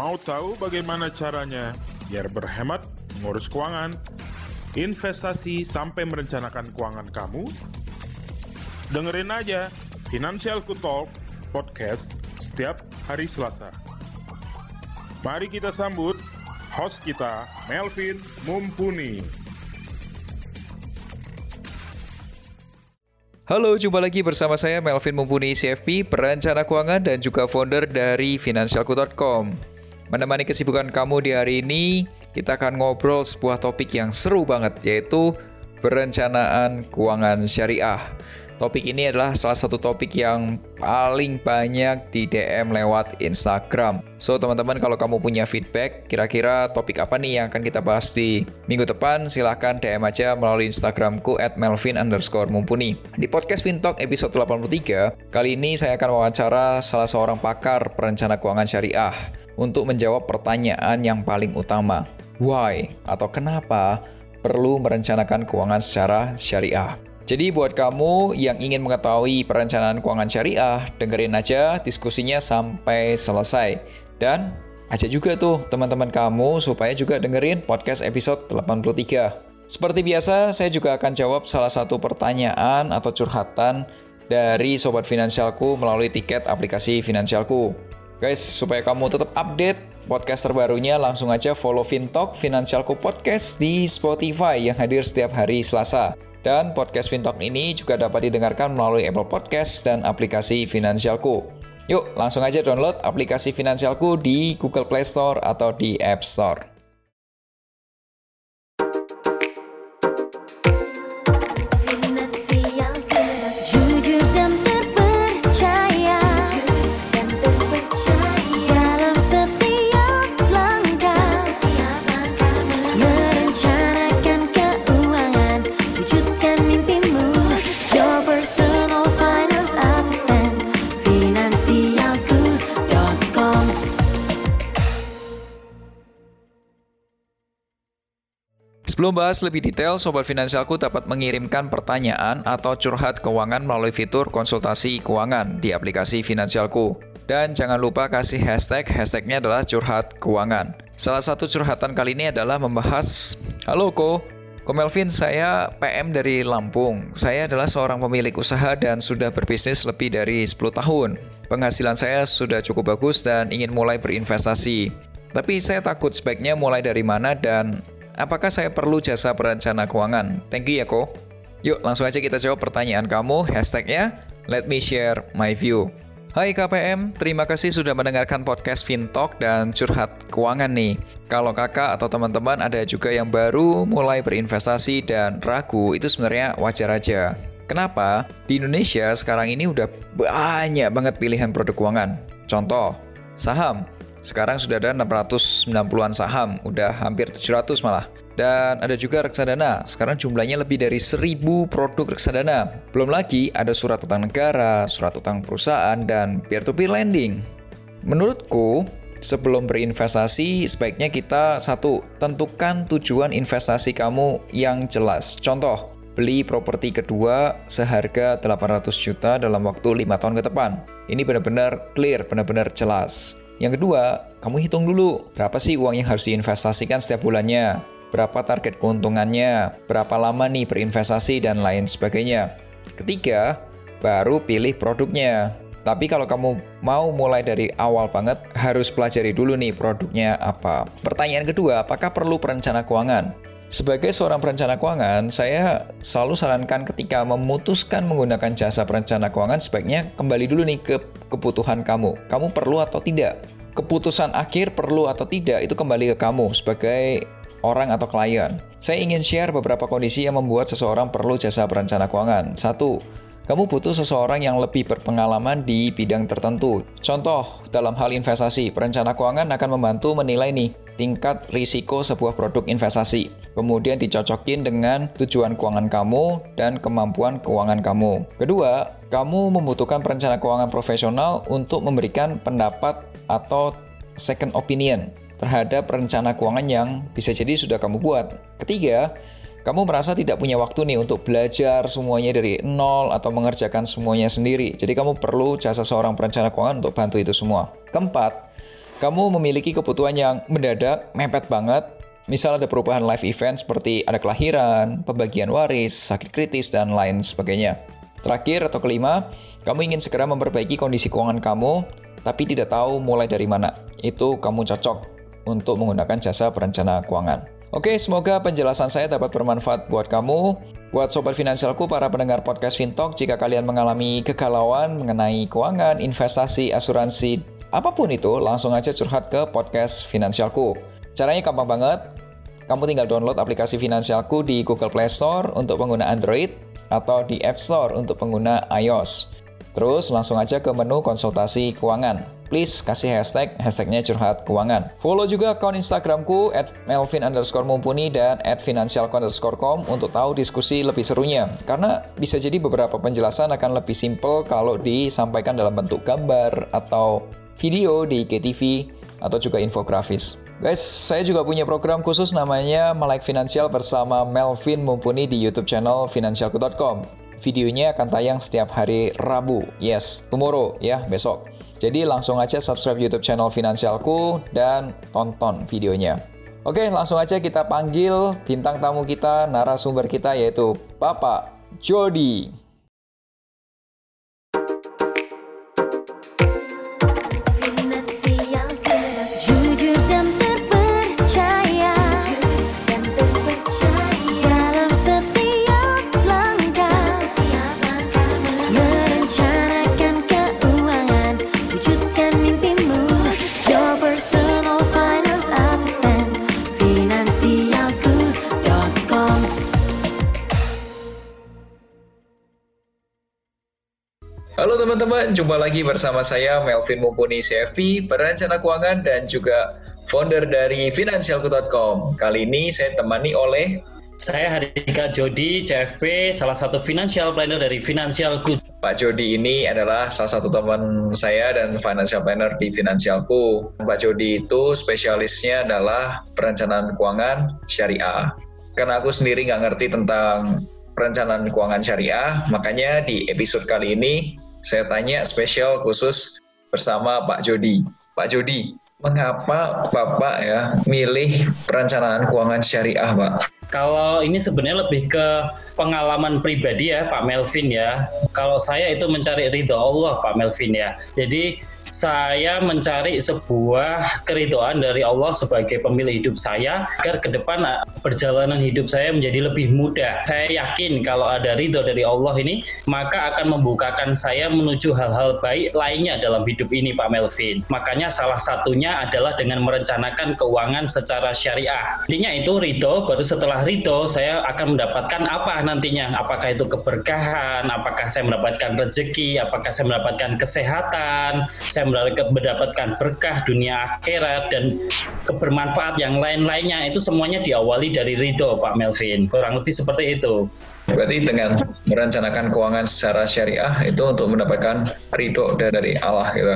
Mau tahu bagaimana caranya biar berhemat, mengurus keuangan, investasi sampai merencanakan keuangan kamu? Dengerin aja Financial Talk podcast setiap hari Selasa. Mari kita sambut host kita, Melvin Mumpuni. Halo, jumpa lagi bersama saya Melvin Mumpuni CFP, perencana keuangan dan juga founder dari financialku.com. Menemani kesibukan kamu di hari ini, kita akan ngobrol sebuah topik yang seru banget, yaitu perencanaan keuangan syariah. Topik ini adalah salah satu topik yang paling banyak di DM lewat Instagram. So, teman-teman kalau kamu punya feedback, kira-kira topik apa nih yang akan kita bahas di minggu depan, silahkan DM aja melalui Instagramku at melvin underscore mumpuni. Di podcast Fintalk episode 83, kali ini saya akan wawancara salah seorang pakar perencana keuangan syariah untuk menjawab pertanyaan yang paling utama. Why? Atau kenapa perlu merencanakan keuangan secara syariah? Jadi buat kamu yang ingin mengetahui perencanaan keuangan syariah, dengerin aja diskusinya sampai selesai. Dan ajak juga tuh teman-teman kamu supaya juga dengerin podcast episode 83. Seperti biasa, saya juga akan jawab salah satu pertanyaan atau curhatan dari sobat finansialku melalui tiket aplikasi finansialku. Guys, supaya kamu tetap update podcast terbarunya, langsung aja follow Fintalk Finansialku Podcast di Spotify yang hadir setiap hari Selasa. Dan podcast Fintalk ini juga dapat didengarkan melalui Apple Podcast dan aplikasi Finansialku. Yuk, langsung aja download aplikasi Finansialku di Google Play Store atau di App Store. Sebelum bahas lebih detail, Sobat Finansialku dapat mengirimkan pertanyaan atau curhat keuangan melalui fitur konsultasi keuangan di aplikasi Finansialku. Dan jangan lupa kasih hashtag, hashtagnya adalah curhat keuangan. Salah satu curhatan kali ini adalah membahas, Halo Ko, Ko Melvin, saya PM dari Lampung. Saya adalah seorang pemilik usaha dan sudah berbisnis lebih dari 10 tahun. Penghasilan saya sudah cukup bagus dan ingin mulai berinvestasi. Tapi saya takut sebaiknya mulai dari mana dan Apakah saya perlu jasa perencana keuangan? Thank you ya, Ko. Yuk, langsung aja kita jawab pertanyaan kamu. Hashtagnya, let me share my view. Hai KPM, terima kasih sudah mendengarkan podcast Fintalk dan curhat keuangan nih. Kalau kakak atau teman-teman ada juga yang baru mulai berinvestasi dan ragu, itu sebenarnya wajar aja. Kenapa? Di Indonesia sekarang ini udah banyak banget pilihan produk keuangan. Contoh, saham. Sekarang sudah ada 690-an saham, udah hampir 700 malah. Dan ada juga reksadana, sekarang jumlahnya lebih dari 1000 produk reksadana. Belum lagi ada surat utang negara, surat utang perusahaan, dan peer-to-peer lending. Menurutku, sebelum berinvestasi, sebaiknya kita satu, tentukan tujuan investasi kamu yang jelas. Contoh, beli properti kedua seharga 800 juta dalam waktu 5 tahun ke depan. Ini benar-benar clear, benar-benar jelas. Yang kedua, kamu hitung dulu berapa sih uang yang harus diinvestasikan setiap bulannya, berapa target keuntungannya, berapa lama nih berinvestasi, dan lain sebagainya. Ketiga, baru pilih produknya. Tapi kalau kamu mau mulai dari awal banget, harus pelajari dulu nih produknya apa. Pertanyaan kedua, apakah perlu perencana keuangan? Sebagai seorang perencana keuangan, saya selalu sarankan ketika memutuskan menggunakan jasa perencana keuangan sebaiknya kembali dulu nih ke kebutuhan kamu. Kamu perlu atau tidak? Keputusan akhir perlu atau tidak itu kembali ke kamu sebagai orang atau klien. Saya ingin share beberapa kondisi yang membuat seseorang perlu jasa perencana keuangan. Satu, kamu butuh seseorang yang lebih berpengalaman di bidang tertentu. Contoh, dalam hal investasi, perencana keuangan akan membantu menilai nih tingkat risiko sebuah produk investasi. Kemudian dicocokin dengan tujuan keuangan kamu dan kemampuan keuangan kamu. Kedua, kamu membutuhkan perencana keuangan profesional untuk memberikan pendapat atau second opinion terhadap rencana keuangan yang bisa jadi sudah kamu buat. Ketiga, kamu merasa tidak punya waktu nih untuk belajar semuanya dari nol atau mengerjakan semuanya sendiri. Jadi kamu perlu jasa seorang perencana keuangan untuk bantu itu semua. Keempat, kamu memiliki kebutuhan yang mendadak, mepet banget, misal ada perubahan live event seperti ada kelahiran, pembagian waris, sakit kritis, dan lain sebagainya. Terakhir atau kelima, kamu ingin segera memperbaiki kondisi keuangan kamu, tapi tidak tahu mulai dari mana. Itu kamu cocok untuk menggunakan jasa perencana keuangan. Oke, semoga penjelasan saya dapat bermanfaat buat kamu. Buat sobat finansialku, para pendengar podcast Fintalk, jika kalian mengalami kegalauan mengenai keuangan, investasi, asuransi, apa pun itu, langsung aja curhat ke podcast Finansialku. Caranya gampang banget. Kamu tinggal download aplikasi Finansialku di Google Play Store untuk pengguna Android atau di App Store untuk pengguna iOS. Terus langsung aja ke menu konsultasi keuangan. Please kasih hashtag, hashtagnya curhat keuangan. Follow juga akun Instagramku at melvin underscore mumpuni dan at com untuk tahu diskusi lebih serunya. Karena bisa jadi beberapa penjelasan akan lebih simple kalau disampaikan dalam bentuk gambar atau video di IGTV atau juga infografis. Guys, saya juga punya program khusus namanya Melek Finansial bersama Melvin Mumpuni di YouTube channel finansialku.com. Videonya akan tayang setiap hari Rabu. Yes, tomorrow ya, besok. Jadi langsung aja subscribe YouTube channel Finansialku dan tonton videonya. Oke, langsung aja kita panggil bintang tamu kita, narasumber kita yaitu Bapak Jody. Teman-teman, jumpa lagi bersama saya Melvin Mumpuni CFP, perencana keuangan dan juga founder dari Finansialku.com. Kali ini saya temani oleh saya Hadika Jody, CFP, salah satu financial planner dari Finansialku. Pak Jody ini adalah salah satu teman saya dan financial planner di Finansialku. Pak Jody itu spesialisnya adalah perencanaan keuangan syariah. Karena aku sendiri nggak ngerti tentang perencanaan keuangan syariah, makanya di episode kali ini saya tanya spesial khusus bersama Pak Jody. Pak Jody, mengapa Bapak ya milih perencanaan keuangan syariah, Pak? Kalau ini sebenarnya lebih ke pengalaman pribadi ya, Pak Melvin ya. Kalau saya itu mencari ridho Allah, Pak Melvin ya. Jadi saya mencari sebuah keridoan dari Allah sebagai pemilik hidup saya agar ke depan ah, perjalanan hidup saya menjadi lebih mudah. Saya yakin kalau ada ridho dari Allah ini, maka akan membukakan saya menuju hal-hal baik lainnya dalam hidup ini, Pak Melvin. Makanya salah satunya adalah dengan merencanakan keuangan secara syariah. Intinya itu ridho, baru setelah ridho saya akan mendapatkan apa nantinya? Apakah itu keberkahan? Apakah saya mendapatkan rezeki? Apakah saya mendapatkan kesehatan? saya mendapatkan berkah dunia akhirat dan kebermanfaat yang lain-lainnya itu semuanya diawali dari ridho Pak Melvin kurang lebih seperti itu Berarti dengan merencanakan keuangan secara syariah itu untuk mendapatkan ridho dari Allah gitu.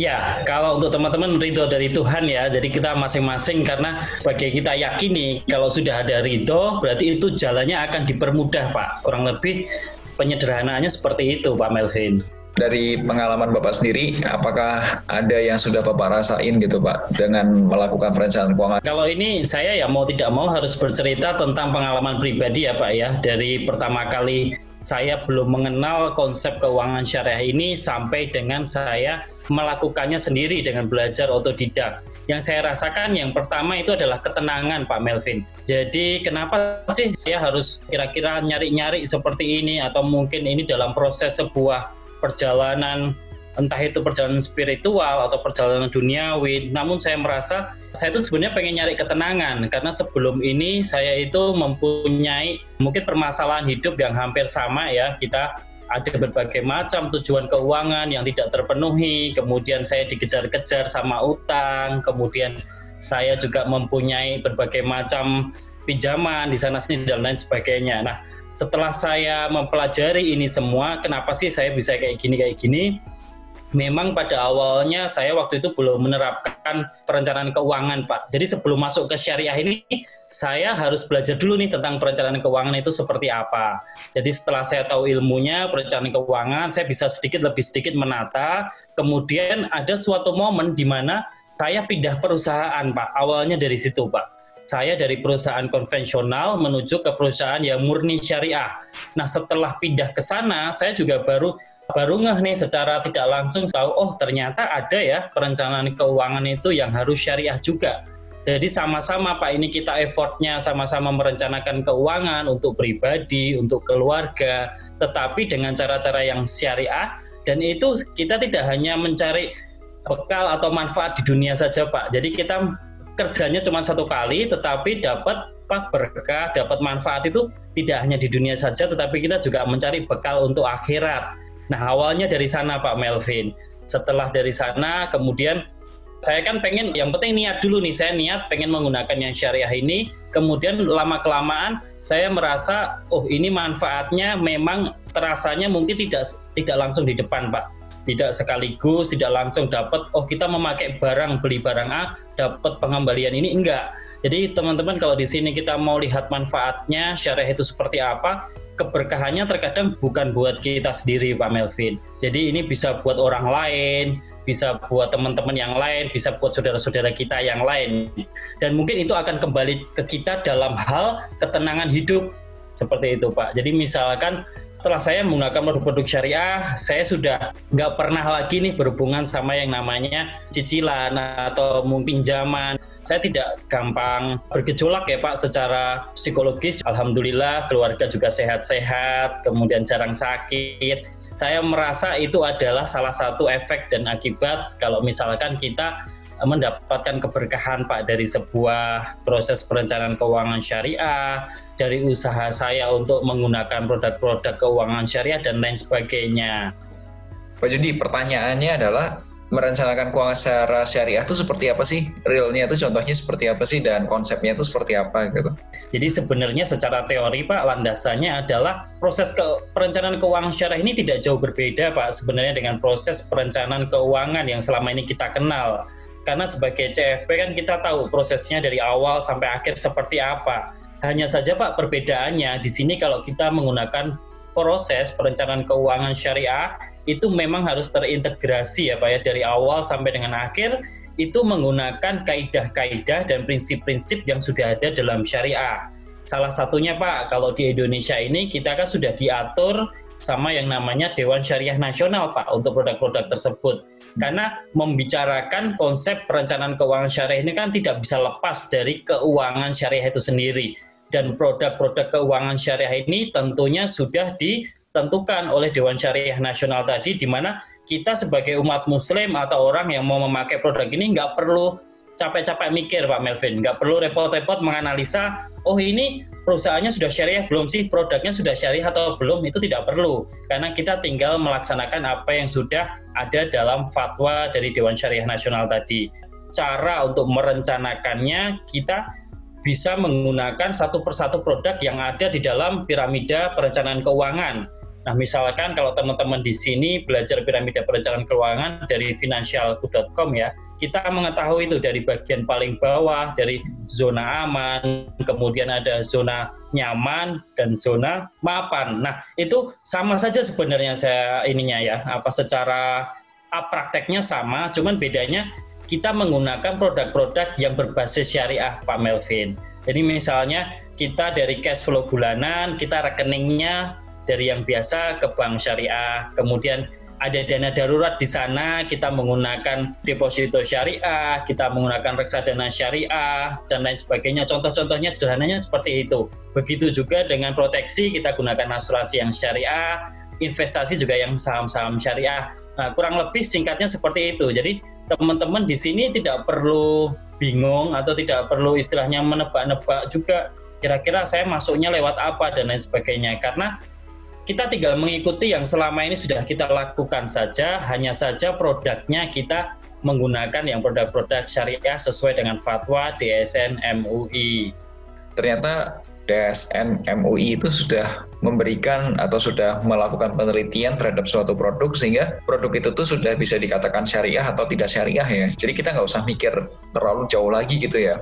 Ya, kalau untuk teman-teman ridho dari Tuhan ya, jadi kita masing-masing karena sebagai kita yakini kalau sudah ada ridho berarti itu jalannya akan dipermudah Pak. Kurang lebih penyederhanaannya seperti itu Pak Melvin dari pengalaman Bapak sendiri, apakah ada yang sudah Bapak rasain gitu Pak dengan melakukan perencanaan keuangan? Kalau ini saya ya mau tidak mau harus bercerita tentang pengalaman pribadi ya Pak ya. Dari pertama kali saya belum mengenal konsep keuangan syariah ini sampai dengan saya melakukannya sendiri dengan belajar otodidak. Yang saya rasakan yang pertama itu adalah ketenangan Pak Melvin. Jadi kenapa sih saya harus kira-kira nyari-nyari seperti ini atau mungkin ini dalam proses sebuah perjalanan entah itu perjalanan spiritual atau perjalanan duniawi. Namun saya merasa saya itu sebenarnya pengen nyari ketenangan karena sebelum ini saya itu mempunyai mungkin permasalahan hidup yang hampir sama ya. Kita ada berbagai macam tujuan keuangan yang tidak terpenuhi, kemudian saya dikejar-kejar sama utang, kemudian saya juga mempunyai berbagai macam pinjaman di sana sini dan lain sebagainya. Nah, setelah saya mempelajari ini semua, kenapa sih saya bisa kayak gini kayak gini? Memang pada awalnya saya waktu itu belum menerapkan perencanaan keuangan, Pak. Jadi sebelum masuk ke syariah ini, saya harus belajar dulu nih tentang perencanaan keuangan itu seperti apa. Jadi setelah saya tahu ilmunya perencanaan keuangan, saya bisa sedikit lebih sedikit menata. Kemudian ada suatu momen di mana saya pindah perusahaan Pak. Awalnya dari situ Pak. Saya dari perusahaan konvensional menuju ke perusahaan yang murni syariah. Nah setelah pindah ke sana, saya juga baru baru ngeh nih secara tidak langsung tahu oh ternyata ada ya perencanaan keuangan itu yang harus syariah juga. Jadi sama-sama Pak ini kita effortnya sama-sama merencanakan keuangan untuk pribadi, untuk keluarga, tetapi dengan cara-cara yang syariah dan itu kita tidak hanya mencari bekal atau manfaat di dunia saja Pak. Jadi kita kerjanya cuma satu kali tetapi dapat apa berkah, dapat manfaat itu tidak hanya di dunia saja tetapi kita juga mencari bekal untuk akhirat. Nah, awalnya dari sana Pak Melvin. Setelah dari sana kemudian saya kan pengen yang penting niat dulu nih saya niat pengen menggunakan yang syariah ini kemudian lama kelamaan saya merasa oh ini manfaatnya memang terasanya mungkin tidak tidak langsung di depan Pak tidak sekaligus, tidak langsung dapat, oh kita memakai barang, beli barang A, dapat pengembalian ini, enggak. Jadi teman-teman kalau di sini kita mau lihat manfaatnya, syariah itu seperti apa, keberkahannya terkadang bukan buat kita sendiri Pak Melvin. Jadi ini bisa buat orang lain, bisa buat teman-teman yang lain, bisa buat saudara-saudara kita yang lain. Dan mungkin itu akan kembali ke kita dalam hal ketenangan hidup. Seperti itu Pak. Jadi misalkan setelah saya menggunakan produk-produk syariah, saya sudah nggak pernah lagi nih berhubungan sama yang namanya cicilan atau mungkin pinjaman. Saya tidak gampang bergejolak ya Pak secara psikologis. Alhamdulillah keluarga juga sehat-sehat, kemudian jarang sakit. Saya merasa itu adalah salah satu efek dan akibat kalau misalkan kita mendapatkan keberkahan Pak dari sebuah proses perencanaan keuangan syariah, dari usaha saya untuk menggunakan produk-produk keuangan syariah dan lain sebagainya. Pak Judi, pertanyaannya adalah merencanakan keuangan secara syariah itu seperti apa sih? Realnya itu contohnya seperti apa sih dan konsepnya itu seperti apa gitu? Jadi sebenarnya secara teori Pak landasannya adalah proses ke perencanaan keuangan syariah ini tidak jauh berbeda Pak sebenarnya dengan proses perencanaan keuangan yang selama ini kita kenal. Karena sebagai CFP kan kita tahu prosesnya dari awal sampai akhir seperti apa hanya saja Pak perbedaannya di sini kalau kita menggunakan proses perencanaan keuangan syariah itu memang harus terintegrasi ya Pak ya dari awal sampai dengan akhir itu menggunakan kaidah-kaidah dan prinsip-prinsip yang sudah ada dalam syariah. Salah satunya Pak, kalau di Indonesia ini kita kan sudah diatur sama yang namanya Dewan Syariah Nasional Pak untuk produk-produk tersebut. Karena membicarakan konsep perencanaan keuangan syariah ini kan tidak bisa lepas dari keuangan syariah itu sendiri dan produk-produk keuangan syariah ini tentunya sudah ditentukan oleh Dewan Syariah Nasional tadi di mana kita sebagai umat muslim atau orang yang mau memakai produk ini nggak perlu capek-capek mikir Pak Melvin, nggak perlu repot-repot menganalisa, oh ini perusahaannya sudah syariah belum sih, produknya sudah syariah atau belum, itu tidak perlu. Karena kita tinggal melaksanakan apa yang sudah ada dalam fatwa dari Dewan Syariah Nasional tadi. Cara untuk merencanakannya, kita bisa menggunakan satu persatu produk yang ada di dalam piramida perencanaan keuangan. Nah, misalkan kalau teman-teman di sini belajar piramida perencanaan keuangan dari financialku.com ya, kita mengetahui itu dari bagian paling bawah, dari zona aman, kemudian ada zona nyaman, dan zona mapan. Nah, itu sama saja sebenarnya saya ininya ya, apa secara prakteknya sama, cuman bedanya kita menggunakan produk-produk yang berbasis syariah Pak Melvin. Jadi misalnya kita dari cash flow bulanan, kita rekeningnya dari yang biasa ke bank syariah, kemudian ada dana darurat di sana, kita menggunakan deposito syariah, kita menggunakan reksadana syariah, dan lain sebagainya. Contoh-contohnya sederhananya seperti itu. Begitu juga dengan proteksi, kita gunakan asuransi yang syariah, investasi juga yang saham-saham syariah. Nah, kurang lebih singkatnya seperti itu. Jadi teman-teman di sini tidak perlu bingung atau tidak perlu istilahnya menebak-nebak juga kira-kira saya masuknya lewat apa dan lain sebagainya. Karena kita tinggal mengikuti yang selama ini sudah kita lakukan saja hanya saja produknya kita menggunakan yang produk-produk syariah sesuai dengan fatwa DSN MUI ternyata DSN MUI itu sudah memberikan atau sudah melakukan penelitian terhadap suatu produk sehingga produk itu tuh sudah bisa dikatakan syariah atau tidak syariah ya. Jadi kita nggak usah mikir terlalu jauh lagi gitu ya.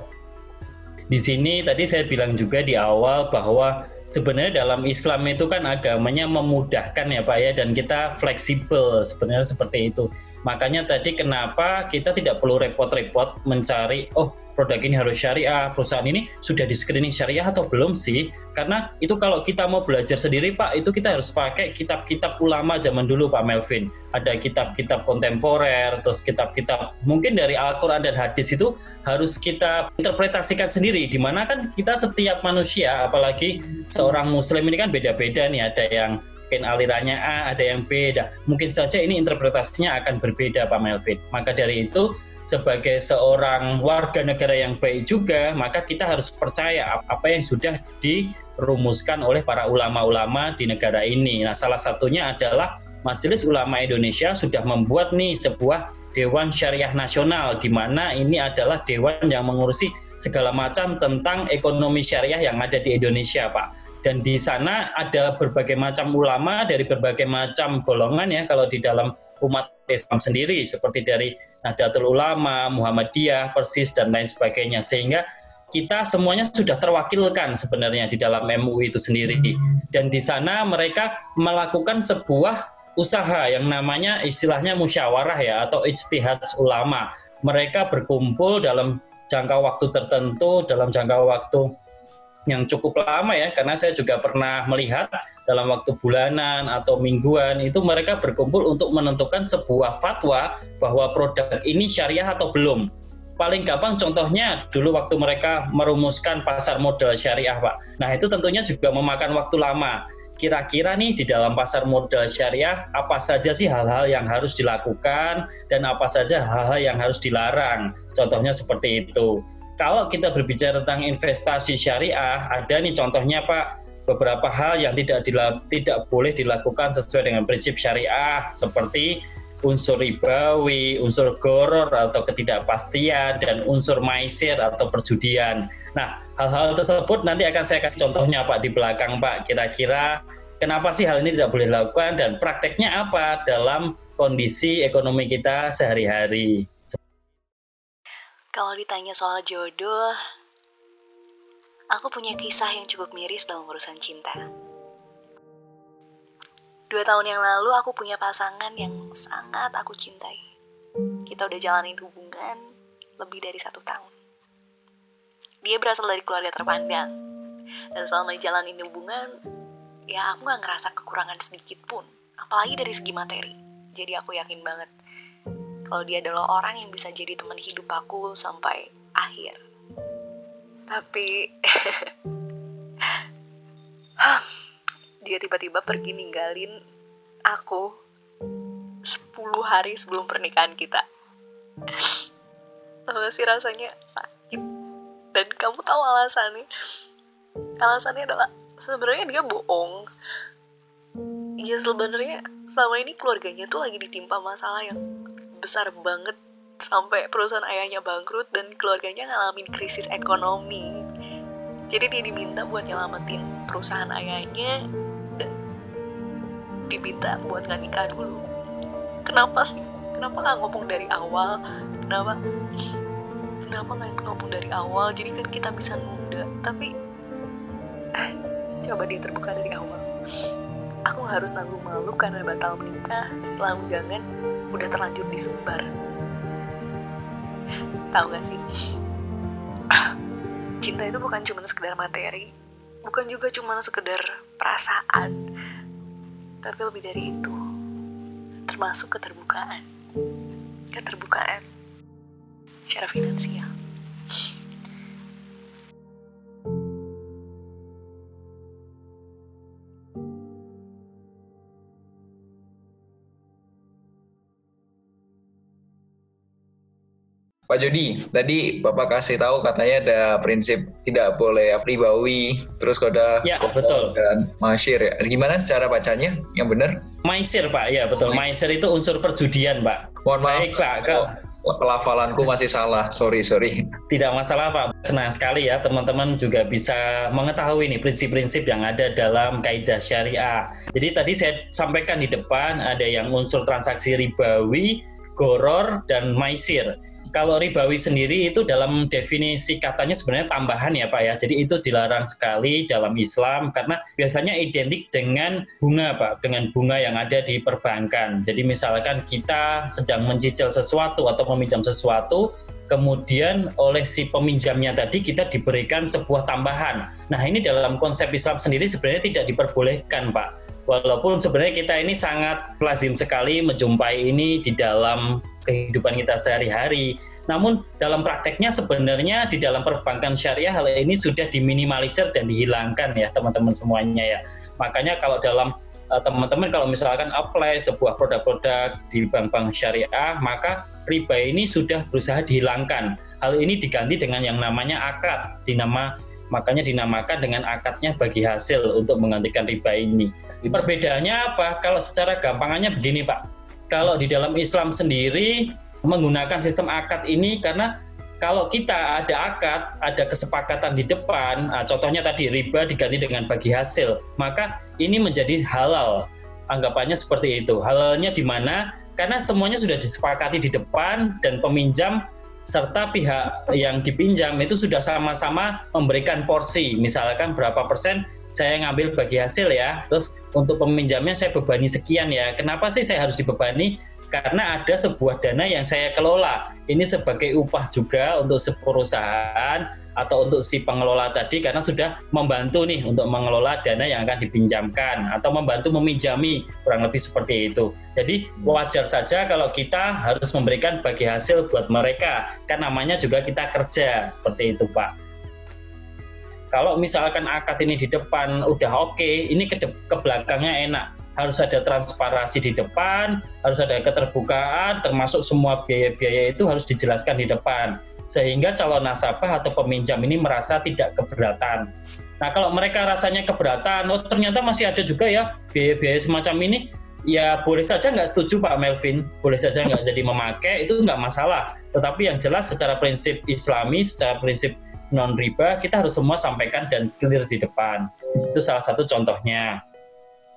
Di sini tadi saya bilang juga di awal bahwa sebenarnya dalam Islam itu kan agamanya memudahkan ya Pak ya dan kita fleksibel sebenarnya seperti itu. Makanya tadi kenapa kita tidak perlu repot-repot mencari, oh produk ini harus syariah, perusahaan ini sudah di screening syariah atau belum sih? Karena itu kalau kita mau belajar sendiri Pak, itu kita harus pakai kitab-kitab ulama zaman dulu Pak Melvin. Ada kitab-kitab kontemporer, terus kitab-kitab mungkin dari Al-Quran dan hadis itu harus kita interpretasikan sendiri. Di mana kan kita setiap manusia, apalagi seorang muslim ini kan beda-beda nih, ada yang mungkin alirannya A, ada yang B. Mungkin saja ini interpretasinya akan berbeda Pak Melvin. Maka dari itu sebagai seorang warga negara yang baik juga, maka kita harus percaya apa yang sudah dirumuskan oleh para ulama-ulama di negara ini. Nah, salah satunya adalah Majelis Ulama Indonesia sudah membuat nih sebuah Dewan Syariah Nasional di mana ini adalah dewan yang mengurusi segala macam tentang ekonomi syariah yang ada di Indonesia, Pak. Dan di sana ada berbagai macam ulama dari berbagai macam golongan ya kalau di dalam umat Islam sendiri seperti dari Nahdlatul Ulama, Muhammadiyah, Persis dan lain sebagainya sehingga kita semuanya sudah terwakilkan sebenarnya di dalam MUI itu sendiri dan di sana mereka melakukan sebuah usaha yang namanya istilahnya musyawarah ya atau ijtihad ulama. Mereka berkumpul dalam jangka waktu tertentu, dalam jangka waktu yang cukup lama ya karena saya juga pernah melihat dalam waktu bulanan atau mingguan itu mereka berkumpul untuk menentukan sebuah fatwa bahwa produk ini syariah atau belum. Paling gampang contohnya dulu waktu mereka merumuskan pasar modal syariah, Pak. Nah, itu tentunya juga memakan waktu lama. Kira-kira nih di dalam pasar modal syariah apa saja sih hal-hal yang harus dilakukan dan apa saja hal-hal yang harus dilarang. Contohnya seperti itu. Kalau kita berbicara tentang investasi syariah, ada nih contohnya Pak, beberapa hal yang tidak tidak boleh dilakukan sesuai dengan prinsip syariah seperti unsur ribawi, unsur goror atau ketidakpastian dan unsur maisir atau perjudian. Nah, hal-hal tersebut nanti akan saya kasih contohnya Pak di belakang Pak. Kira-kira kenapa sih hal ini tidak boleh dilakukan dan prakteknya apa dalam kondisi ekonomi kita sehari-hari? Kalau ditanya soal jodoh, aku punya kisah yang cukup miris dalam urusan cinta. Dua tahun yang lalu aku punya pasangan yang sangat aku cintai. Kita udah jalanin hubungan lebih dari satu tahun. Dia berasal dari keluarga terpandang. Dan selama jalanin hubungan, ya aku gak ngerasa kekurangan sedikit pun. Apalagi dari segi materi. Jadi aku yakin banget kalau dia adalah orang yang bisa jadi teman hidup aku sampai akhir. Tapi dia tiba-tiba pergi ninggalin aku 10 hari sebelum pernikahan kita. Tahu sih rasanya? Sakit. Dan kamu tahu alasannya? Alasannya adalah sebenarnya dia bohong. Ya sebenarnya selama ini keluarganya tuh lagi ditimpa masalah yang besar banget sampai perusahaan ayahnya bangkrut dan keluarganya ngalamin krisis ekonomi. Jadi dia diminta buat nyelamatin perusahaan ayahnya dan diminta buat nggak nikah dulu. Kenapa sih? Kenapa nggak ngomong dari awal? Kenapa? Kenapa nggak ngomong dari awal? Jadi kan kita bisa nunda. Tapi coba dia terbuka dari awal. Aku harus tanggung malu karena batal menikah setelah undangan udah terlanjur disebar. Tahu gak sih? Cinta itu bukan cuma sekedar materi bukan juga cuma sekedar perasaan tapi lebih dari itu. Termasuk keterbukaan. Keterbukaan secara finansial Pak Jody, tadi Bapak kasih tahu katanya ada prinsip tidak boleh ribawi, terus koda ya, betul. dan masyir ya. Gimana cara bacanya yang benar? Maisir Pak, ya betul. Maisir itu unsur perjudian Pak. Mohon maaf. Baik Pak. Ke... Pelafalanku masih salah, sorry sorry. Tidak masalah Pak, senang sekali ya teman-teman juga bisa mengetahui nih prinsip-prinsip yang ada dalam kaidah syariah. Jadi tadi saya sampaikan di depan ada yang unsur transaksi ribawi, goror, dan maisir kalau ribawi sendiri itu dalam definisi katanya sebenarnya tambahan ya Pak ya. Jadi itu dilarang sekali dalam Islam karena biasanya identik dengan bunga Pak, dengan bunga yang ada di perbankan. Jadi misalkan kita sedang mencicil sesuatu atau meminjam sesuatu, kemudian oleh si peminjamnya tadi kita diberikan sebuah tambahan. Nah ini dalam konsep Islam sendiri sebenarnya tidak diperbolehkan Pak. Walaupun sebenarnya kita ini sangat lazim sekali menjumpai ini di dalam kehidupan kita sehari-hari. Namun dalam prakteknya sebenarnya di dalam perbankan syariah hal ini sudah diminimalisir dan dihilangkan ya teman-teman semuanya ya. Makanya kalau dalam eh, teman-teman kalau misalkan apply sebuah produk-produk di bank-bank syariah, maka riba ini sudah berusaha dihilangkan. Hal ini diganti dengan yang namanya akad, dinama makanya dinamakan dengan akadnya bagi hasil untuk menggantikan riba ini. Perbedaannya apa? Kalau secara gampangannya begini Pak, kalau di dalam Islam sendiri menggunakan sistem akad ini karena kalau kita ada akad, ada kesepakatan di depan, nah, contohnya tadi riba diganti dengan bagi hasil, maka ini menjadi halal. Anggapannya seperti itu. Halalnya di mana? Karena semuanya sudah disepakati di depan dan peminjam serta pihak yang dipinjam itu sudah sama-sama memberikan porsi. Misalkan berapa persen saya ngambil bagi hasil ya. Terus untuk peminjamnya saya bebani sekian ya. Kenapa sih saya harus dibebani? Karena ada sebuah dana yang saya kelola. Ini sebagai upah juga untuk perusahaan atau untuk si pengelola tadi karena sudah membantu nih untuk mengelola dana yang akan dipinjamkan atau membantu meminjami kurang lebih seperti itu. Jadi wajar saja kalau kita harus memberikan bagi hasil buat mereka kan namanya juga kita kerja seperti itu Pak kalau misalkan akad ini di depan udah oke, okay, ini ke, ke belakangnya enak. Harus ada transparansi di depan, harus ada keterbukaan, termasuk semua biaya-biaya itu harus dijelaskan di depan. Sehingga calon nasabah atau peminjam ini merasa tidak keberatan. Nah kalau mereka rasanya keberatan, oh ternyata masih ada juga ya biaya-biaya semacam ini, ya boleh saja nggak setuju Pak Melvin, boleh saja nggak jadi memakai, itu nggak masalah. Tetapi yang jelas secara prinsip islami, secara prinsip non riba kita harus semua sampaikan dan clear di depan. Itu salah satu contohnya.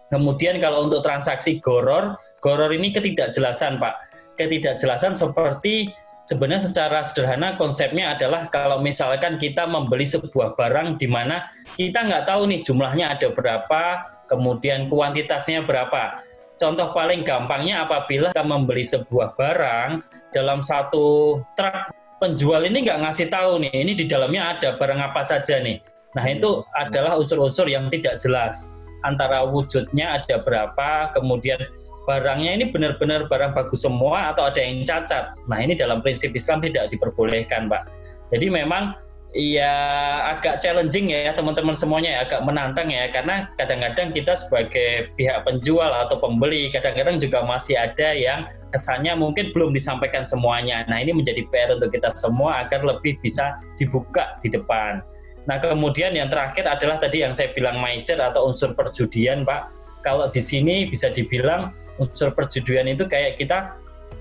Kemudian kalau untuk transaksi goror, goror ini ketidakjelasan Pak. Ketidakjelasan seperti sebenarnya secara sederhana konsepnya adalah kalau misalkan kita membeli sebuah barang di mana kita nggak tahu nih jumlahnya ada berapa, kemudian kuantitasnya berapa. Contoh paling gampangnya apabila kita membeli sebuah barang dalam satu truk penjual ini nggak ngasih tahu nih, ini di dalamnya ada barang apa saja nih. Nah itu adalah unsur-unsur yang tidak jelas. Antara wujudnya ada berapa, kemudian barangnya ini benar-benar barang bagus semua atau ada yang cacat. Nah ini dalam prinsip Islam tidak diperbolehkan Pak. Jadi memang ya agak challenging ya teman-teman semuanya ya, agak menantang ya karena kadang-kadang kita sebagai pihak penjual atau pembeli kadang-kadang juga masih ada yang kesannya mungkin belum disampaikan semuanya. Nah ini menjadi PR untuk kita semua agar lebih bisa dibuka di depan. Nah kemudian yang terakhir adalah tadi yang saya bilang maiser atau unsur perjudian Pak. Kalau di sini bisa dibilang unsur perjudian itu kayak kita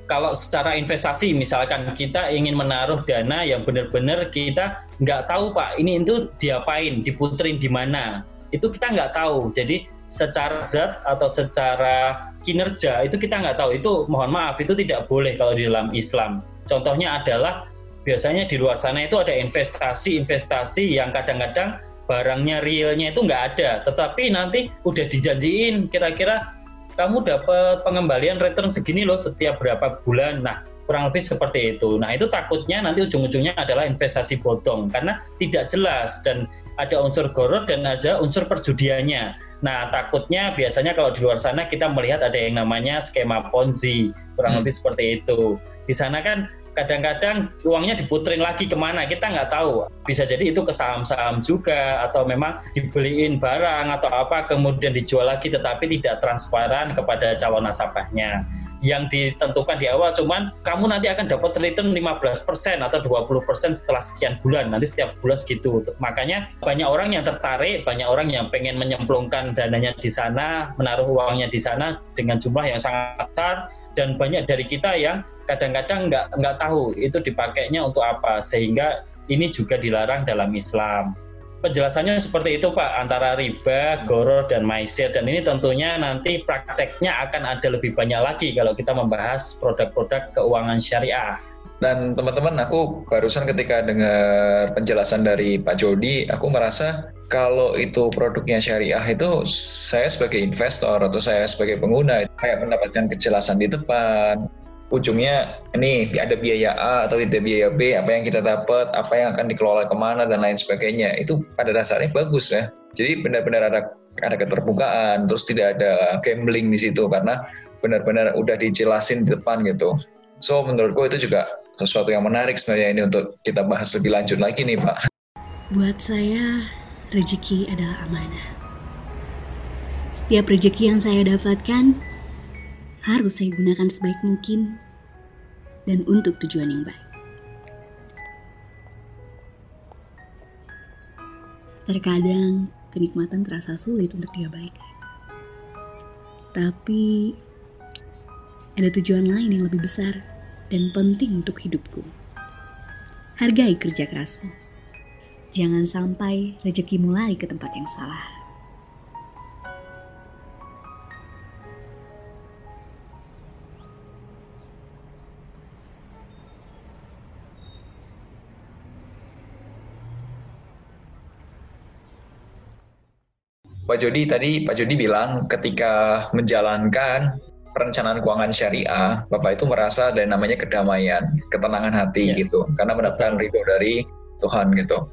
kalau secara investasi misalkan kita ingin menaruh dana yang benar-benar kita nggak tahu pak ini itu diapain diputerin di mana. Itu kita nggak tahu. Jadi secara zat atau secara kinerja itu kita nggak tahu. Itu mohon maaf itu tidak boleh kalau di dalam Islam. Contohnya adalah biasanya di luar sana itu ada investasi-investasi yang kadang-kadang barangnya realnya itu nggak ada. Tetapi nanti udah dijanjiin kira-kira kamu dapat pengembalian return segini loh setiap berapa bulan. Nah, kurang lebih seperti itu. Nah, itu takutnya nanti ujung-ujungnya adalah investasi bodong karena tidak jelas dan ada unsur gorot dan ada unsur perjudiannya. Nah, takutnya biasanya kalau di luar sana kita melihat ada yang namanya skema Ponzi, kurang hmm. lebih seperti itu. Di sana kan kadang-kadang uangnya diputerin lagi ke mana kita nggak tahu bisa jadi itu ke saham-saham juga atau memang dibeliin barang atau apa kemudian dijual lagi tetapi tidak transparan kepada calon nasabahnya yang ditentukan di awal cuman kamu nanti akan dapat return 15% atau 20% setelah sekian bulan nanti setiap bulan segitu makanya banyak orang yang tertarik banyak orang yang pengen menyemplungkan dananya di sana menaruh uangnya di sana dengan jumlah yang sangat besar dan banyak dari kita yang kadang-kadang nggak nggak tahu itu dipakainya untuk apa sehingga ini juga dilarang dalam Islam. Penjelasannya seperti itu Pak antara riba, goror dan maisir dan ini tentunya nanti prakteknya akan ada lebih banyak lagi kalau kita membahas produk-produk keuangan syariah. Dan teman-teman, aku barusan ketika dengar penjelasan dari Pak Jody, aku merasa kalau itu produknya syariah itu saya sebagai investor atau saya sebagai pengguna kayak mendapatkan kejelasan di depan. Ujungnya ini ada biaya A atau tidak biaya B, apa yang kita dapat, apa yang akan dikelola ke mana dan lain sebagainya. Itu pada dasarnya bagus ya. Jadi benar-benar ada ada keterbukaan, terus tidak ada gambling di situ karena benar-benar udah dijelasin di depan gitu. So menurutku itu juga sesuatu yang menarik sebenarnya ini untuk kita bahas lebih lanjut lagi nih Pak. Buat saya, rezeki adalah amanah. Setiap rezeki yang saya dapatkan harus saya gunakan sebaik mungkin dan untuk tujuan yang baik. Terkadang kenikmatan terasa sulit untuk diabaikan. Tapi ada tujuan lain yang lebih besar dan penting untuk hidupku. Hargai kerja kerasmu. Jangan sampai rezekimu lari ke tempat yang salah. Pak Jody tadi Pak Jody bilang ketika menjalankan perencanaan keuangan syariah, Bapak itu merasa ada namanya kedamaian, ketenangan hati yeah. gitu, karena mendapatkan ridho dari Tuhan gitu.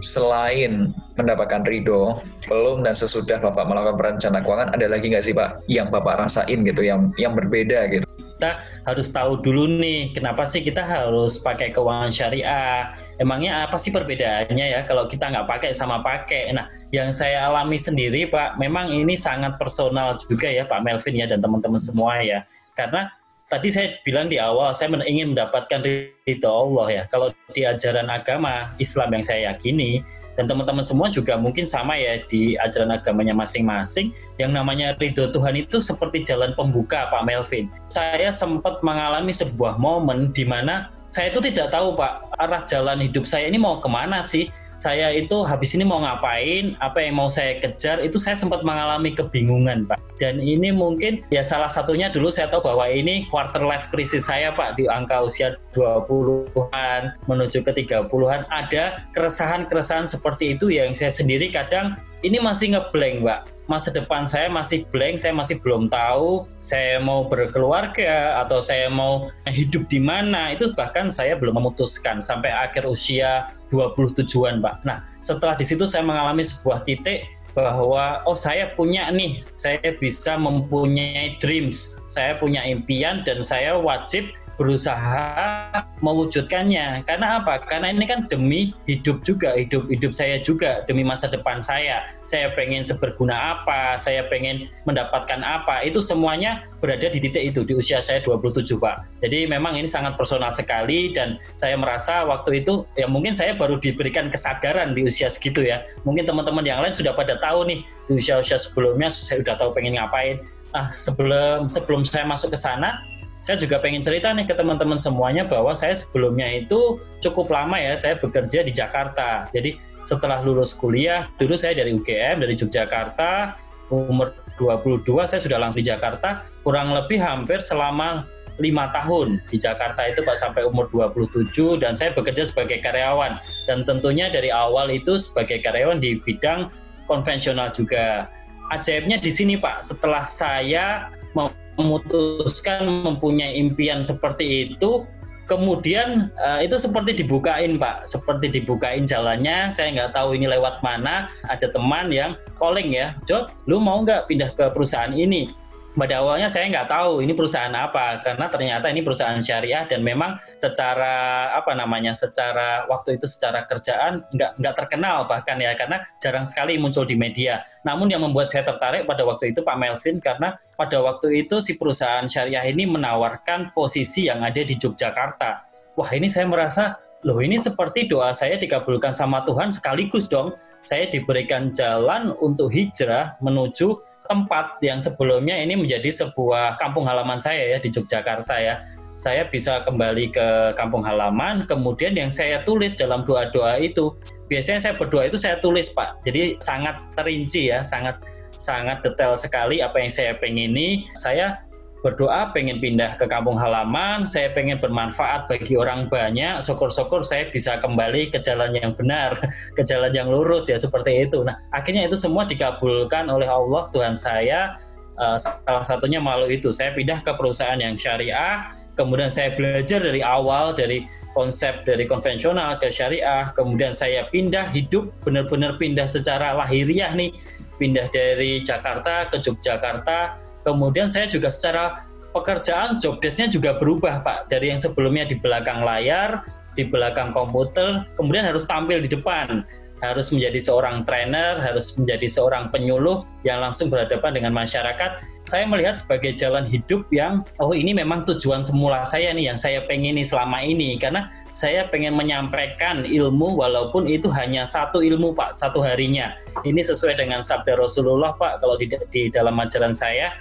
Selain mendapatkan ridho, belum dan sesudah Bapak melakukan perencanaan keuangan, ada lagi nggak sih Pak yang Bapak rasain gitu, yang yang berbeda gitu? Kita harus tahu dulu nih kenapa sih kita harus pakai keuangan syariah? Emangnya apa sih perbedaannya ya kalau kita nggak pakai sama pakai? Nah yang saya alami sendiri Pak memang ini sangat personal juga ya Pak Melvin ya dan teman-teman semua ya. Karena tadi saya bilang di awal saya ingin mendapatkan ridho Allah ya. Kalau di ajaran agama Islam yang saya yakini dan teman-teman semua juga mungkin sama ya di ajaran agamanya masing-masing. Yang namanya ridho Tuhan itu seperti jalan pembuka Pak Melvin. Saya sempat mengalami sebuah momen di mana saya itu tidak tahu Pak arah jalan hidup saya ini mau ke mana sih saya itu habis ini mau ngapain, apa yang mau saya kejar, itu saya sempat mengalami kebingungan, Pak. Dan ini mungkin ya salah satunya dulu saya tahu bahwa ini quarter life crisis saya, Pak, di angka usia 20-an menuju ke 30-an ada keresahan-keresahan seperti itu yang saya sendiri kadang ini masih ngeblank, Pak masa depan saya masih blank, saya masih belum tahu saya mau berkeluarga atau saya mau hidup di mana, itu bahkan saya belum memutuskan sampai akhir usia 27-an, Pak. Nah, setelah di situ saya mengalami sebuah titik bahwa oh saya punya nih, saya bisa mempunyai dreams, saya punya impian dan saya wajib berusaha mewujudkannya. Karena apa? Karena ini kan demi hidup juga, hidup hidup saya juga, demi masa depan saya. Saya pengen seberguna apa, saya pengen mendapatkan apa. Itu semuanya berada di titik itu di usia saya 27, Pak. Jadi memang ini sangat personal sekali dan saya merasa waktu itu ya mungkin saya baru diberikan kesadaran di usia segitu ya. Mungkin teman-teman yang lain sudah pada tahu nih di usia-usia sebelumnya saya sudah tahu pengen ngapain. Ah, sebelum sebelum saya masuk ke sana, saya juga pengen cerita nih ke teman-teman semuanya bahwa saya sebelumnya itu cukup lama ya saya bekerja di Jakarta. Jadi setelah lulus kuliah, dulu saya dari UGM dari Yogyakarta, umur 22 saya sudah langsung di Jakarta, kurang lebih hampir selama lima tahun di Jakarta itu Pak sampai umur 27 dan saya bekerja sebagai karyawan dan tentunya dari awal itu sebagai karyawan di bidang konvensional juga. Ajaibnya di sini Pak, setelah saya mau memutuskan mempunyai impian seperti itu kemudian uh, itu seperti dibukain pak. Seperti dibukain jalannya saya nggak tahu ini lewat mana ada teman yang calling ya Jo lu mau nggak pindah ke perusahaan ini pada awalnya saya nggak tahu ini perusahaan apa karena ternyata ini perusahaan syariah dan memang secara apa namanya secara waktu itu secara kerjaan nggak nggak terkenal bahkan ya karena jarang sekali muncul di media. Namun yang membuat saya tertarik pada waktu itu Pak Melvin karena pada waktu itu si perusahaan syariah ini menawarkan posisi yang ada di Yogyakarta. Wah ini saya merasa loh ini seperti doa saya dikabulkan sama Tuhan sekaligus dong saya diberikan jalan untuk hijrah menuju tempat yang sebelumnya ini menjadi sebuah kampung halaman saya ya di Yogyakarta ya. Saya bisa kembali ke kampung halaman, kemudian yang saya tulis dalam doa-doa itu, biasanya saya berdoa itu saya tulis Pak. Jadi sangat terinci ya, sangat sangat detail sekali apa yang saya pengini. Saya berdoa pengen pindah ke kampung halaman, saya pengen bermanfaat bagi orang banyak, syukur-syukur saya bisa kembali ke jalan yang benar, ke jalan yang lurus ya seperti itu. Nah, akhirnya itu semua dikabulkan oleh Allah Tuhan saya uh, salah satunya melalui itu. Saya pindah ke perusahaan yang syariah, kemudian saya belajar dari awal dari konsep dari konvensional ke syariah, kemudian saya pindah hidup benar-benar pindah secara lahiriah nih, pindah dari Jakarta ke Yogyakarta Kemudian saya juga secara pekerjaan job desk-nya juga berubah Pak dari yang sebelumnya di belakang layar, di belakang komputer, kemudian harus tampil di depan, harus menjadi seorang trainer, harus menjadi seorang penyuluh yang langsung berhadapan dengan masyarakat. Saya melihat sebagai jalan hidup yang oh ini memang tujuan semula saya nih yang saya pengen nih selama ini karena saya pengen menyampaikan ilmu walaupun itu hanya satu ilmu Pak satu harinya. Ini sesuai dengan sabda Rasulullah Pak kalau di, di dalam ajaran saya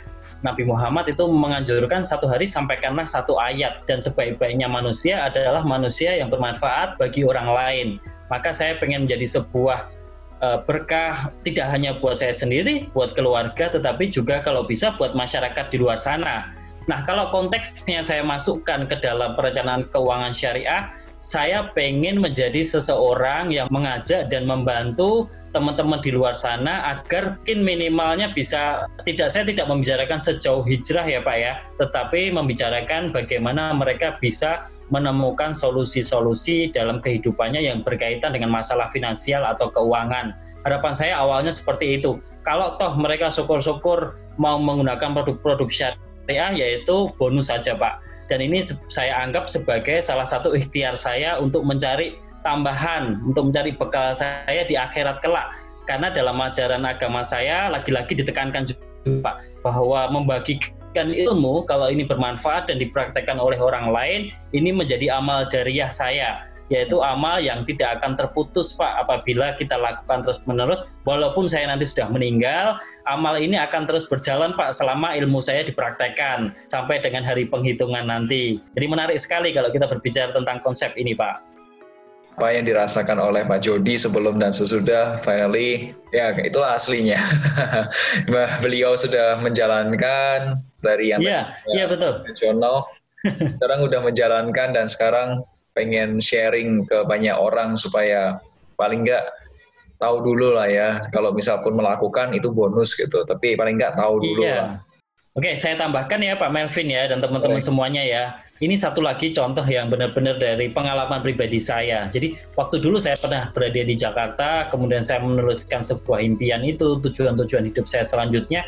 Nabi Muhammad itu menganjurkan satu hari sampaikanlah satu ayat dan sebaik-baiknya manusia adalah manusia yang bermanfaat bagi orang lain. Maka saya pengen menjadi sebuah uh, berkah tidak hanya buat saya sendiri, buat keluarga, tetapi juga kalau bisa buat masyarakat di luar sana. Nah, kalau konteksnya saya masukkan ke dalam perencanaan keuangan syariah, saya pengen menjadi seseorang yang mengajak dan membantu teman-teman di luar sana agar mungkin minimalnya bisa tidak saya tidak membicarakan sejauh hijrah ya Pak ya, tetapi membicarakan bagaimana mereka bisa menemukan solusi-solusi dalam kehidupannya yang berkaitan dengan masalah finansial atau keuangan. Harapan saya awalnya seperti itu. Kalau toh mereka syukur-syukur mau menggunakan produk-produk syariah yaitu bonus saja Pak. Dan ini saya anggap sebagai salah satu ikhtiar saya untuk mencari tambahan untuk mencari bekal saya di akhirat kelak. Karena dalam ajaran agama saya lagi-lagi ditekankan juga Pak bahwa membagikan ilmu kalau ini bermanfaat dan dipraktekkan oleh orang lain ini menjadi amal jariah saya yaitu amal yang tidak akan terputus Pak apabila kita lakukan terus-menerus walaupun saya nanti sudah meninggal amal ini akan terus berjalan Pak selama ilmu saya dipraktekkan sampai dengan hari penghitungan nanti. Jadi menarik sekali kalau kita berbicara tentang konsep ini Pak. Apa yang dirasakan oleh Pak Jody sebelum dan sesudah finally ya itulah aslinya. Beliau sudah menjalankan dari yang yeah, yeah, betul. sekarang udah menjalankan dan sekarang pengen sharing ke banyak orang supaya paling nggak tahu dulu lah ya kalau misal pun melakukan itu bonus gitu tapi paling nggak tahu dulu yeah. lah Oke, saya tambahkan ya Pak Melvin ya dan teman-teman semuanya ya. Ini satu lagi contoh yang benar-benar dari pengalaman pribadi saya. Jadi waktu dulu saya pernah berada di Jakarta, kemudian saya menuliskan sebuah impian itu, tujuan-tujuan hidup saya selanjutnya.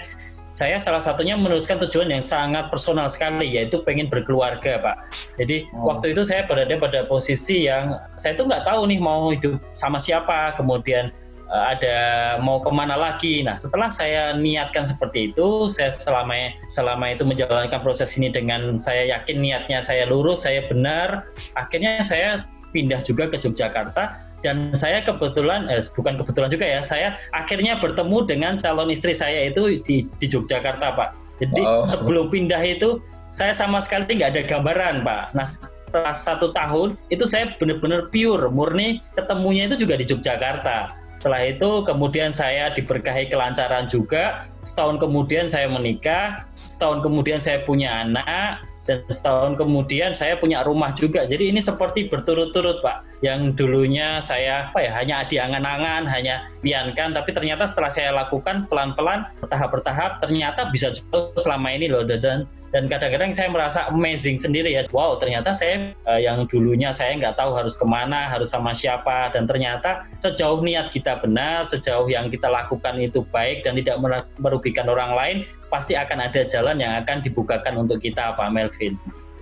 Saya salah satunya menuliskan tujuan yang sangat personal sekali, yaitu pengen berkeluarga, Pak. Jadi oh. waktu itu saya berada pada posisi yang saya tuh nggak tahu nih mau hidup sama siapa, kemudian Eh, ada mau ke mana lagi. Nah, setelah saya niatkan seperti itu, saya selama selama itu menjalankan proses ini dengan saya yakin niatnya saya lurus, saya benar. Akhirnya saya pindah juga ke Yogyakarta dan saya kebetulan eh, bukan kebetulan juga ya, saya akhirnya bertemu dengan calon istri saya itu di di Yogyakarta, Pak. Jadi wow. sebelum pindah itu saya sama sekali nggak ada gambaran, Pak. Nah, setelah satu tahun itu saya benar-benar pure murni ketemunya itu juga di Yogyakarta setelah itu kemudian saya diberkahi kelancaran juga. Setahun kemudian saya menikah, setahun kemudian saya punya anak, dan setahun kemudian saya punya rumah juga. Jadi ini seperti berturut-turut Pak. Yang dulunya saya apa ya hanya diangan-angan, hanya piankan, tapi ternyata setelah saya lakukan pelan-pelan, bertahap-bertahap, ternyata bisa juga selama ini loh dan dan kadang-kadang saya merasa amazing sendiri ya wow ternyata saya uh, yang dulunya saya nggak tahu harus ke mana harus sama siapa dan ternyata sejauh niat kita benar sejauh yang kita lakukan itu baik dan tidak merugikan orang lain pasti akan ada jalan yang akan dibukakan untuk kita Pak Melvin.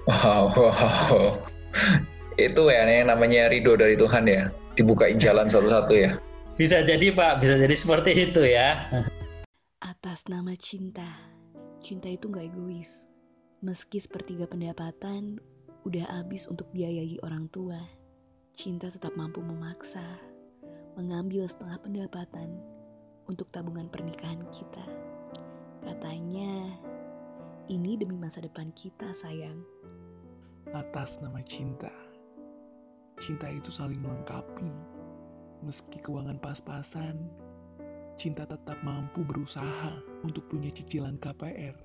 Wow, wow. itu ya yang namanya ridho dari Tuhan ya. Dibukain jalan satu-satu ya. Bisa jadi Pak. Bisa jadi seperti itu ya. Atas nama cinta. Cinta itu nggak egois. Meski sepertiga pendapatan udah habis untuk biayai orang tua, cinta tetap mampu memaksa mengambil setengah pendapatan untuk tabungan pernikahan kita. Katanya, ini demi masa depan kita, sayang. Atas nama cinta, cinta itu saling melengkapi. Meski keuangan pas-pasan, cinta tetap mampu berusaha untuk punya cicilan KPR.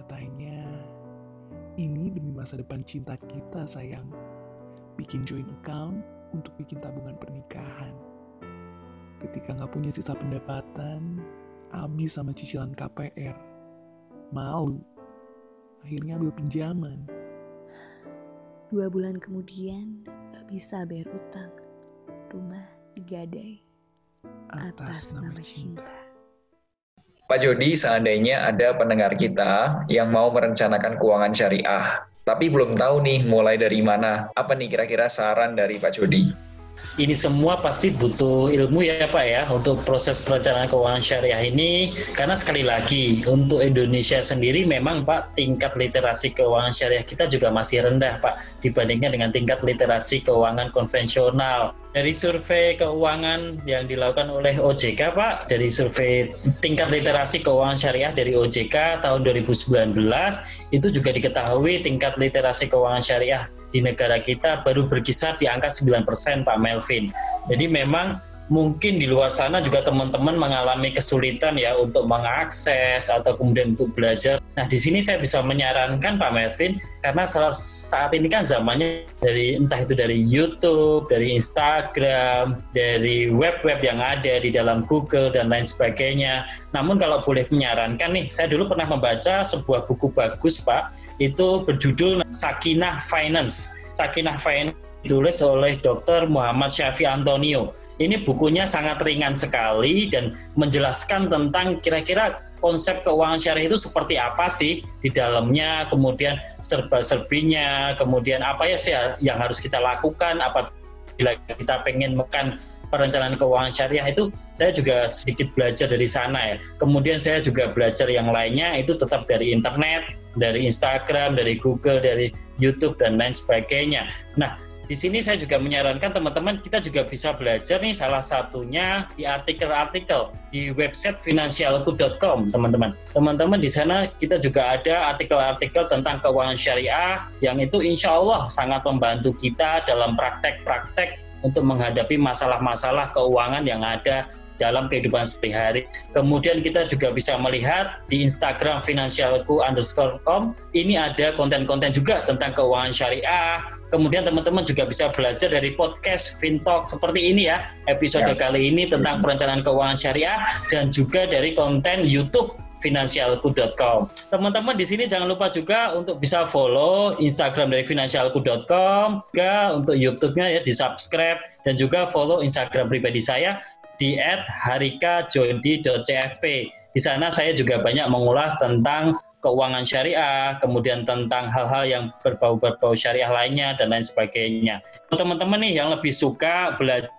Katanya, Ini demi masa depan cinta kita, sayang. Bikin joint account untuk bikin tabungan pernikahan. Ketika nggak punya sisa pendapatan, habis sama cicilan KPR. Malu. Akhirnya ambil pinjaman. Dua bulan kemudian, gak bisa bayar utang. Rumah digadai atas nama cinta. Pak Jody, seandainya ada pendengar kita yang mau merencanakan keuangan syariah, tapi belum tahu nih mulai dari mana. Apa nih kira-kira saran dari Pak Jody? Ini semua pasti butuh ilmu ya Pak ya untuk proses perencanaan keuangan syariah ini. Karena sekali lagi untuk Indonesia sendiri memang Pak tingkat literasi keuangan syariah kita juga masih rendah Pak dibandingkan dengan tingkat literasi keuangan konvensional. Dari survei keuangan yang dilakukan oleh OJK Pak, dari survei tingkat literasi keuangan syariah dari OJK tahun 2019 itu juga diketahui tingkat literasi keuangan syariah di negara kita baru berkisar di angka 9% Pak Melvin. Jadi memang mungkin di luar sana juga teman-teman mengalami kesulitan ya untuk mengakses atau kemudian untuk belajar. Nah, di sini saya bisa menyarankan Pak Melvin karena saat ini kan zamannya dari entah itu dari YouTube, dari Instagram, dari web-web yang ada di dalam Google dan lain sebagainya. Namun kalau boleh menyarankan nih, saya dulu pernah membaca sebuah buku bagus Pak itu berjudul Sakinah Finance. Sakinah Finance ditulis oleh Dr. Muhammad Syafi Antonio. Ini bukunya sangat ringan sekali dan menjelaskan tentang kira-kira konsep keuangan syariah itu seperti apa sih di dalamnya, kemudian serba-serbinya, kemudian apa ya sih yang harus kita lakukan, apa bila kita pengen makan perencanaan keuangan syariah itu saya juga sedikit belajar dari sana ya. Kemudian saya juga belajar yang lainnya itu tetap dari internet, dari Instagram, dari Google, dari YouTube dan lain sebagainya. Nah, di sini saya juga menyarankan teman-teman kita juga bisa belajar nih salah satunya di artikel-artikel di website finansialku.com teman-teman. Teman-teman di sana kita juga ada artikel-artikel tentang keuangan syariah yang itu insya Allah sangat membantu kita dalam praktek-praktek untuk menghadapi masalah-masalah keuangan yang ada dalam kehidupan sehari-hari. Kemudian kita juga bisa melihat di Instagram finansialku underscore com, ini ada konten-konten juga tentang keuangan syariah. Kemudian teman-teman juga bisa belajar dari podcast Fintalk seperti ini ya, episode ya. kali ini tentang perencanaan keuangan syariah dan juga dari konten YouTube finansialku.com. Teman-teman di sini jangan lupa juga untuk bisa follow Instagram dari finansialku.com, juga untuk YouTube-nya ya di subscribe dan juga follow Instagram pribadi saya di @harikajondi.cfp. Di sana saya juga banyak mengulas tentang keuangan syariah, kemudian tentang hal-hal yang berbau-berbau syariah lainnya dan lain sebagainya. Teman-teman nih yang lebih suka belajar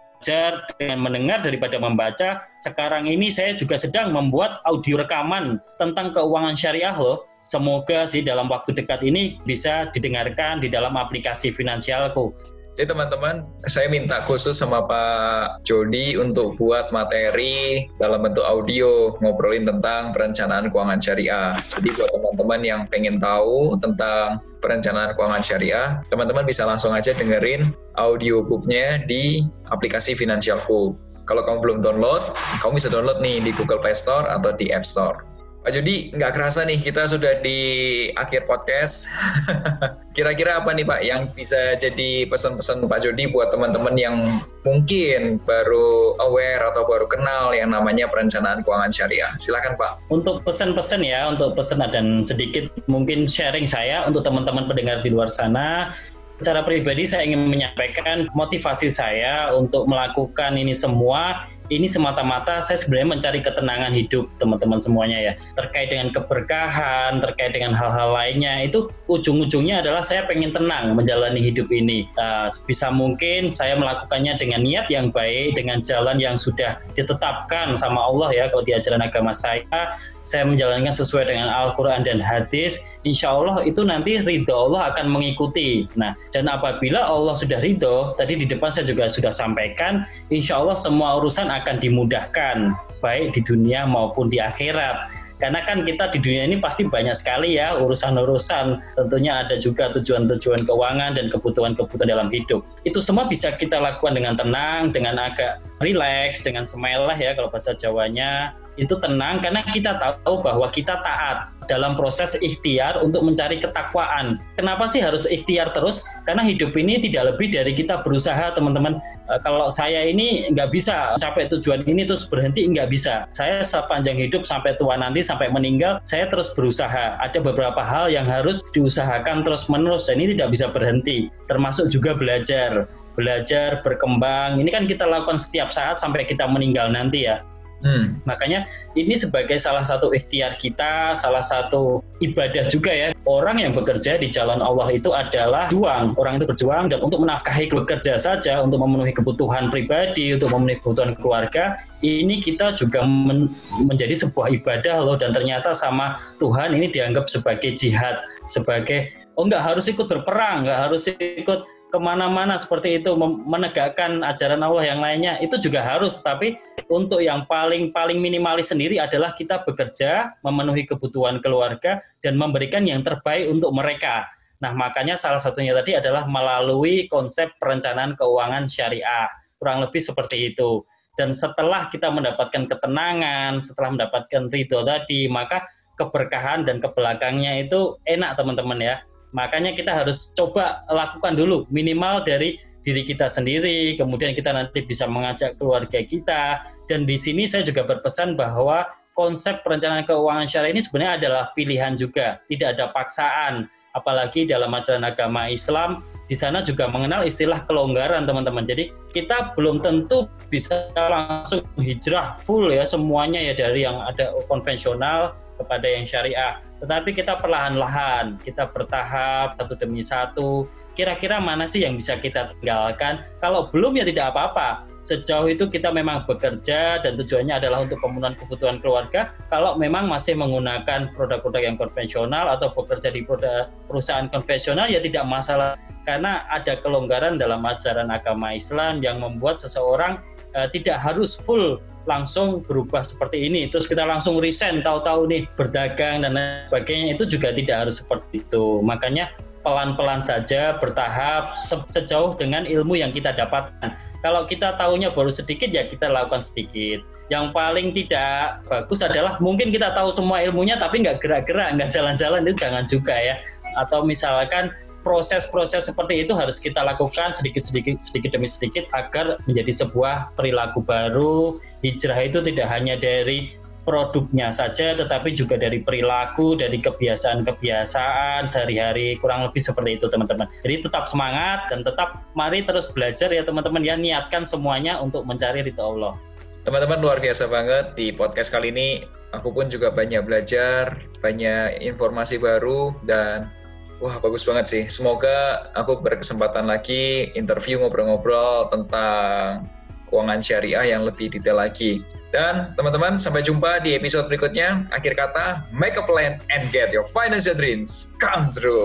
dengan mendengar daripada membaca, sekarang ini saya juga sedang membuat audio rekaman tentang keuangan syariah loh. Semoga sih dalam waktu dekat ini bisa didengarkan di dalam aplikasi finansialku. Jadi teman-teman, saya minta khusus sama Pak Jody untuk buat materi dalam bentuk audio ngobrolin tentang perencanaan keuangan syariah. Jadi buat teman-teman yang pengen tahu tentang perencanaan keuangan syariah, teman-teman bisa langsung aja dengerin audiobooknya di aplikasi Finansialku. Kalau kamu belum download, kamu bisa download nih di Google Play Store atau di App Store. Pak Jody, nggak kerasa nih kita sudah di akhir podcast. Kira-kira apa nih Pak yang bisa jadi pesan-pesan Pak Jody buat teman-teman yang mungkin baru aware atau baru kenal yang namanya perencanaan keuangan syariah? Silakan Pak. Untuk pesan-pesan ya, untuk pesan dan sedikit mungkin sharing saya untuk teman-teman pendengar di luar sana Secara pribadi saya ingin menyampaikan motivasi saya untuk melakukan ini semua ini semata-mata saya sebenarnya mencari ketenangan hidup teman-teman semuanya ya. Terkait dengan keberkahan terkait dengan hal-hal lainnya itu ujung-ujungnya adalah saya pengen tenang menjalani hidup ini. Nah, bisa mungkin saya melakukannya dengan niat yang baik dengan jalan yang sudah ditetapkan sama Allah ya kalau di ajaran agama saya saya menjalankan sesuai dengan Al-Quran dan hadis, insya Allah itu nanti ridho Allah akan mengikuti. Nah, dan apabila Allah sudah ridho, tadi di depan saya juga sudah sampaikan, insya Allah semua urusan akan dimudahkan, baik di dunia maupun di akhirat. Karena kan kita di dunia ini pasti banyak sekali ya urusan-urusan. Tentunya ada juga tujuan-tujuan keuangan dan kebutuhan-kebutuhan dalam hidup. Itu semua bisa kita lakukan dengan tenang, dengan agak relax, dengan smile lah ya kalau bahasa Jawanya itu tenang karena kita tahu bahwa kita taat dalam proses ikhtiar untuk mencari ketakwaan. Kenapa sih harus ikhtiar terus? Karena hidup ini tidak lebih dari kita berusaha, teman-teman. E, kalau saya ini nggak bisa capai tujuan ini terus berhenti, nggak bisa. Saya sepanjang hidup sampai tua nanti, sampai meninggal, saya terus berusaha. Ada beberapa hal yang harus diusahakan terus-menerus dan ini tidak bisa berhenti. Termasuk juga belajar. Belajar, berkembang. Ini kan kita lakukan setiap saat sampai kita meninggal nanti ya Hmm. Makanya ini sebagai salah satu ikhtiar kita, salah satu ibadah juga ya. Orang yang bekerja di jalan Allah itu adalah juang. Orang itu berjuang dan untuk menafkahi bekerja saja, untuk memenuhi kebutuhan pribadi, untuk memenuhi kebutuhan keluarga, ini kita juga men menjadi sebuah ibadah loh dan ternyata sama Tuhan ini dianggap sebagai jihad, sebagai oh nggak harus ikut berperang, nggak harus ikut ke mana-mana seperti itu menegakkan ajaran Allah yang lainnya itu juga harus. Tapi untuk yang paling paling minimalis sendiri adalah kita bekerja memenuhi kebutuhan keluarga dan memberikan yang terbaik untuk mereka. Nah makanya salah satunya tadi adalah melalui konsep perencanaan keuangan syariah. Kurang lebih seperti itu. Dan setelah kita mendapatkan ketenangan setelah mendapatkan ridho tadi maka keberkahan dan ke belakangnya itu enak teman-teman ya Makanya kita harus coba lakukan dulu minimal dari diri kita sendiri, kemudian kita nanti bisa mengajak keluarga kita. Dan di sini saya juga berpesan bahwa konsep perencanaan keuangan syariah ini sebenarnya adalah pilihan juga, tidak ada paksaan. Apalagi dalam ajaran agama Islam, di sana juga mengenal istilah kelonggaran teman-teman. Jadi kita belum tentu bisa langsung hijrah full ya semuanya ya dari yang ada konvensional kepada yang syariah. Tetapi kita perlahan-lahan, kita bertahap satu demi satu. Kira-kira mana sih yang bisa kita tinggalkan? Kalau belum ya tidak apa-apa. Sejauh itu kita memang bekerja dan tujuannya adalah untuk pemenuhan kebutuhan keluarga. Kalau memang masih menggunakan produk-produk yang konvensional atau bekerja di perusahaan konvensional ya tidak masalah karena ada kelonggaran dalam ajaran agama Islam yang membuat seseorang uh, tidak harus full langsung berubah seperti ini. Terus kita langsung resign tahu-tahu nih berdagang dan lain sebagainya itu juga tidak harus seperti itu. Makanya pelan-pelan saja bertahap sejauh dengan ilmu yang kita dapatkan. Kalau kita tahunya baru sedikit ya kita lakukan sedikit. Yang paling tidak bagus adalah mungkin kita tahu semua ilmunya tapi nggak gerak-gerak nggak jalan-jalan itu jangan juga ya. Atau misalkan proses-proses seperti itu harus kita lakukan sedikit-sedikit sedikit demi sedikit agar menjadi sebuah perilaku baru. Hijrah itu tidak hanya dari produknya saja tetapi juga dari perilaku, dari kebiasaan-kebiasaan sehari-hari kurang lebih seperti itu teman-teman. Jadi tetap semangat dan tetap mari terus belajar ya teman-teman ya niatkan semuanya untuk mencari ridho Allah. Teman-teman luar biasa banget di podcast kali ini aku pun juga banyak belajar, banyak informasi baru dan Wah, bagus banget sih. Semoga aku berkesempatan lagi interview ngobrol-ngobrol tentang keuangan syariah yang lebih detail lagi. Dan teman-teman, sampai jumpa di episode berikutnya. Akhir kata, make a plan and get your financial dreams come true.